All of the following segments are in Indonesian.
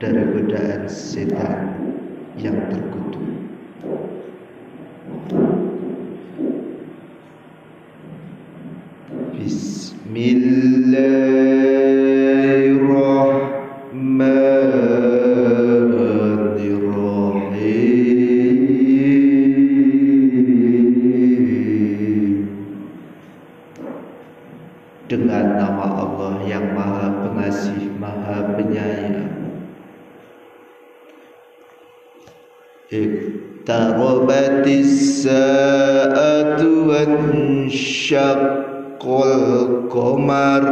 dari godaan setan yang terkutuk. Dengan nama Allah yang maha pengasih, maha penyayang. Iqtarabatis sa'atu wan syaqqal qamar.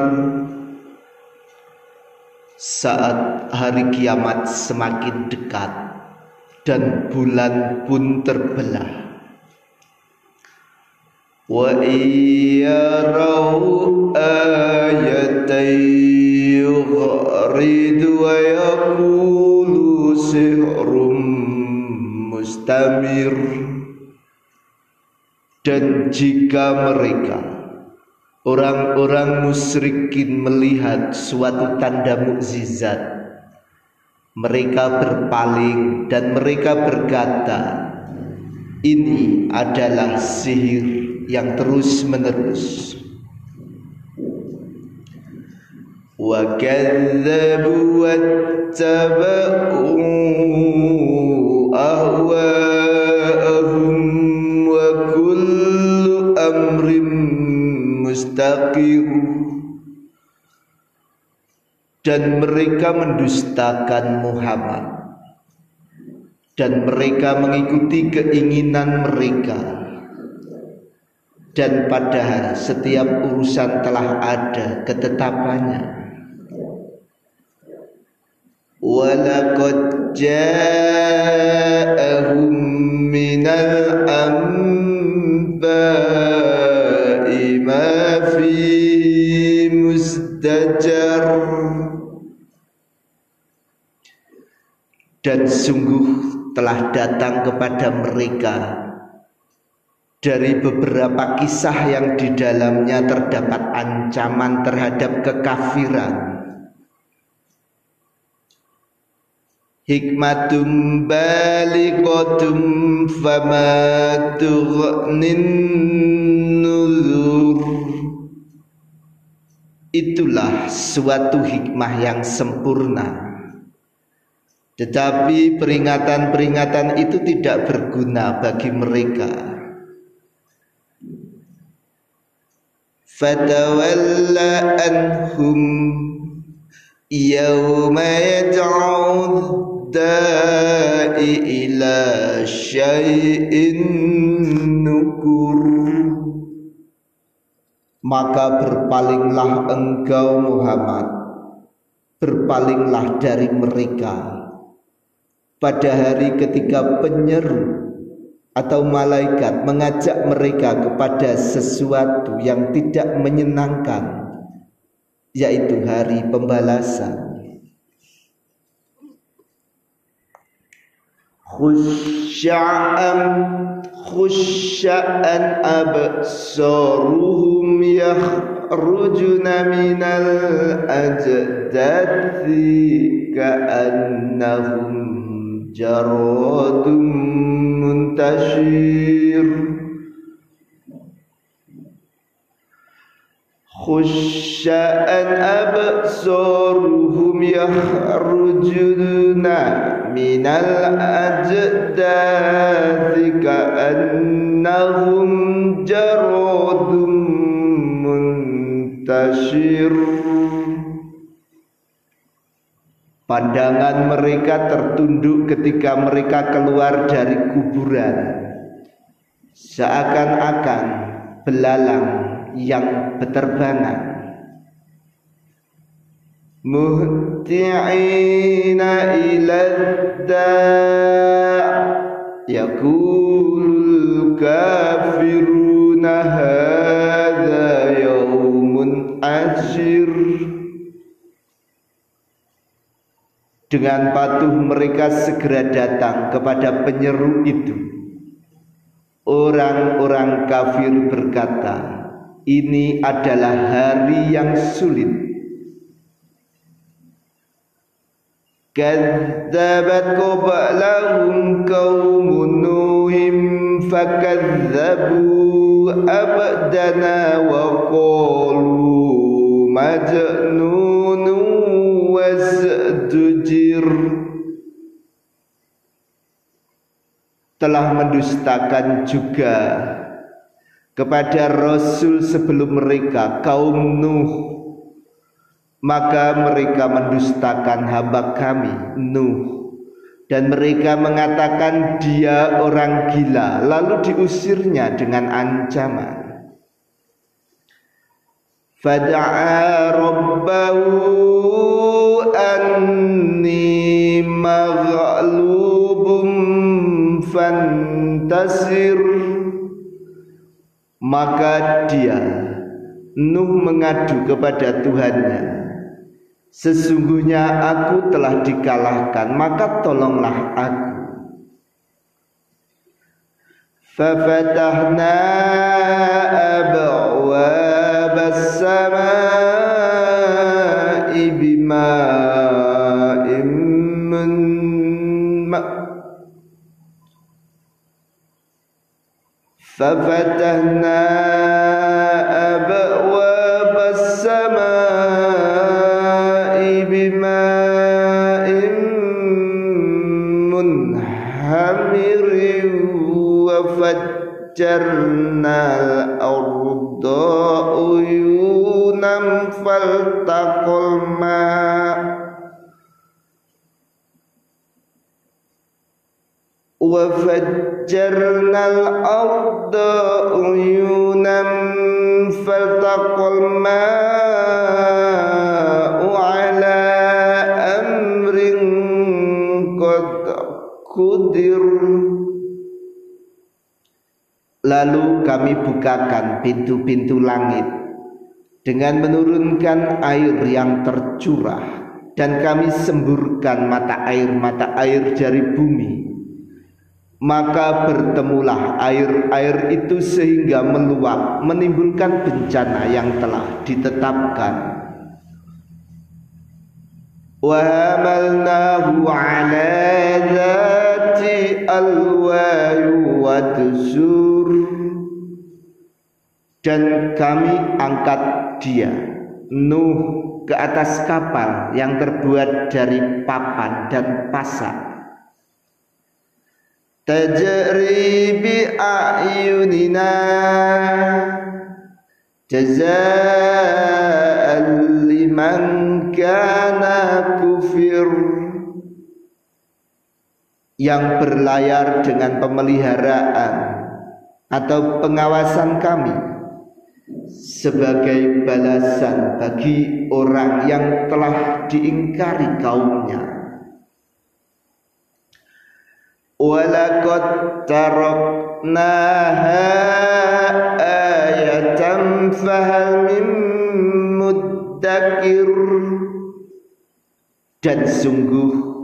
Saat hari kiamat semakin dekat dan bulan pun terbelah Mustamir. Dan jika mereka orang-orang musyrikin melihat suatu tanda mukjizat mereka berpaling dan mereka berkata ini adalah sihir yang terus menerus. wa kadzabu wattaba'u ahwa'ahum wa kullu amrin mustaqir dan mereka mendustakan Muhammad. Dan mereka mengikuti keinginan mereka dan padahal setiap urusan telah ada ketetapannya. Walaqad ja'ahum minal anba'i ma fi mustajar dan sungguh telah datang kepada mereka dari beberapa kisah yang di dalamnya terdapat ancaman terhadap kekafiran. Hikmatum balighatum fama tughnin nuzur. Itulah suatu hikmah yang sempurna. Tetapi peringatan-peringatan itu tidak berguna bagi mereka fatawalla anhum yawma yad'ud da'i ila syai'in nukur maka berpalinglah engkau Muhammad. Berpalinglah dari mereka. Pada hari ketika penyeru atau malaikat mengajak mereka kepada sesuatu yang tidak menyenangkan yaitu hari pembalasan. Khusya'an khusya'an absaruhum yakhrujuna minal ajdadi ka'annahum جراد منتشر. خشاء أبصارهم يخرجون من الأجداث كأنهم Pandangan mereka tertunduk ketika mereka keluar dari kuburan. Seakan-akan belalang yang beterbangan. Muhti'ina iladda kafiruna Dengan patuh mereka segera datang kepada penyeru itu. Orang-orang kafir berkata, ini adalah hari yang sulit. Kadzabat qablahum qaumun nuhim fakadzabu abdana wa qalu majnun telah mendustakan juga kepada rasul sebelum mereka kaum Nuh. Maka mereka mendustakan hamba kami Nuh. Dan mereka mengatakan dia orang gila lalu diusirnya dengan ancaman. Fada'a rabbahu fantasir maka dia Nuh mengadu kepada Tuhannya Sesungguhnya aku telah dikalahkan Maka tolonglah aku. Fafatahna as-sama'i bima'im ففتحنا أبواب السماء بماء منهمر وفجرنا الأرض عيونا فالتقى الماء. وفجرنا الأرض عيونا فالتقى الماء على أمر قد قدر Lalu kami bukakan pintu-pintu langit dengan menurunkan air yang tercurah dan kami semburkan mata air-mata air dari bumi maka bertemulah air-air itu sehingga meluap menimbulkan bencana yang telah ditetapkan. Dan kami angkat dia Nuh ke atas kapal yang terbuat dari papan dan pasak tajri bi ayunina jazaa'an liman kana kufir. Yang berlayar dengan pemeliharaan atau pengawasan kami sebagai balasan bagi orang yang telah diingkari kaumnya ولقد تركناها آية فهل من مدكر dan sungguh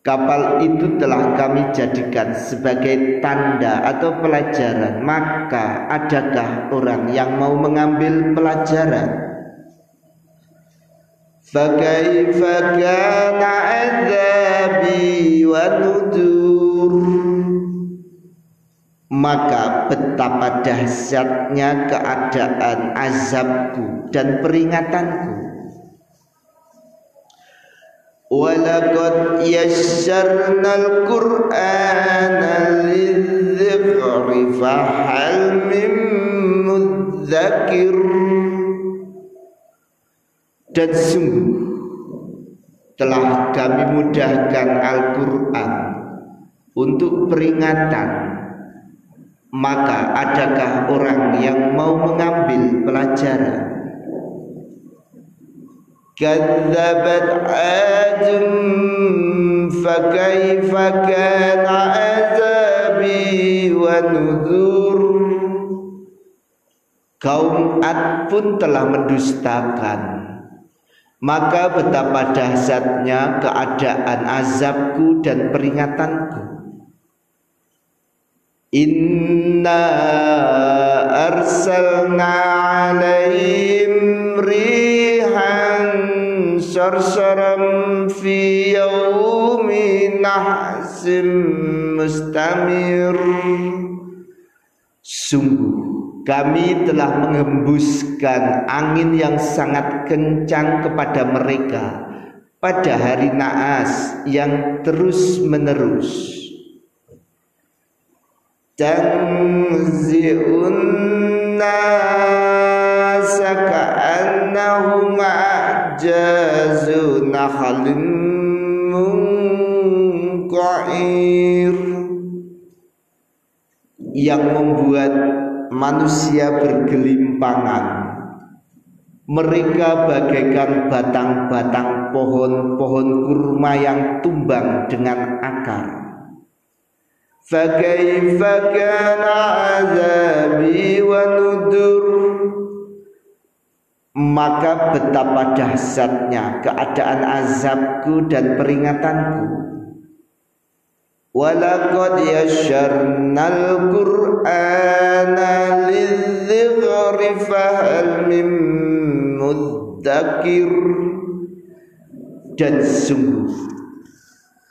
kapal itu telah kami jadikan sebagai tanda atau pelajaran maka adakah orang yang mau mengambil pelajaran فكيف كان عذابي ونذور Maka betapa dahsyatnya keadaan azabku dan peringatanku. Walaqad yassarnal qur'ana lidzikri fahal mim mudzakir. Dan sungguh telah kami mudahkan Al-Quran untuk peringatan maka adakah orang yang mau mengambil pelajaran? Kadzabat adum fakaifa kana azabi wa nuzur. Kaum Ad pun telah mendustakan. Maka betapa dahsyatnya keadaan azabku dan peringatanku Inna arsalna alaihim rihan sarsaram fi yawmi nahsim mustamir. Sungguh kami telah menghembuskan angin yang sangat kencang kepada mereka pada hari naas yang terus menerus yang membuat manusia bergelimpangan mereka bagaikan batang-batang pohon-pohon kurma yang tumbang dengan akar. Kana azabi wa nudur Maka betapa dahsyatnya keadaan azabku dan peringatanku. Walaqad yasyarnal Qur'ana lidzikri fahal mim mudzakir dan sungguh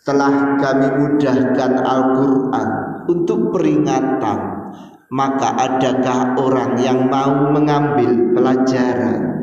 telah kami mudahkan Al-Quran untuk peringatan maka adakah orang yang mau mengambil pelajaran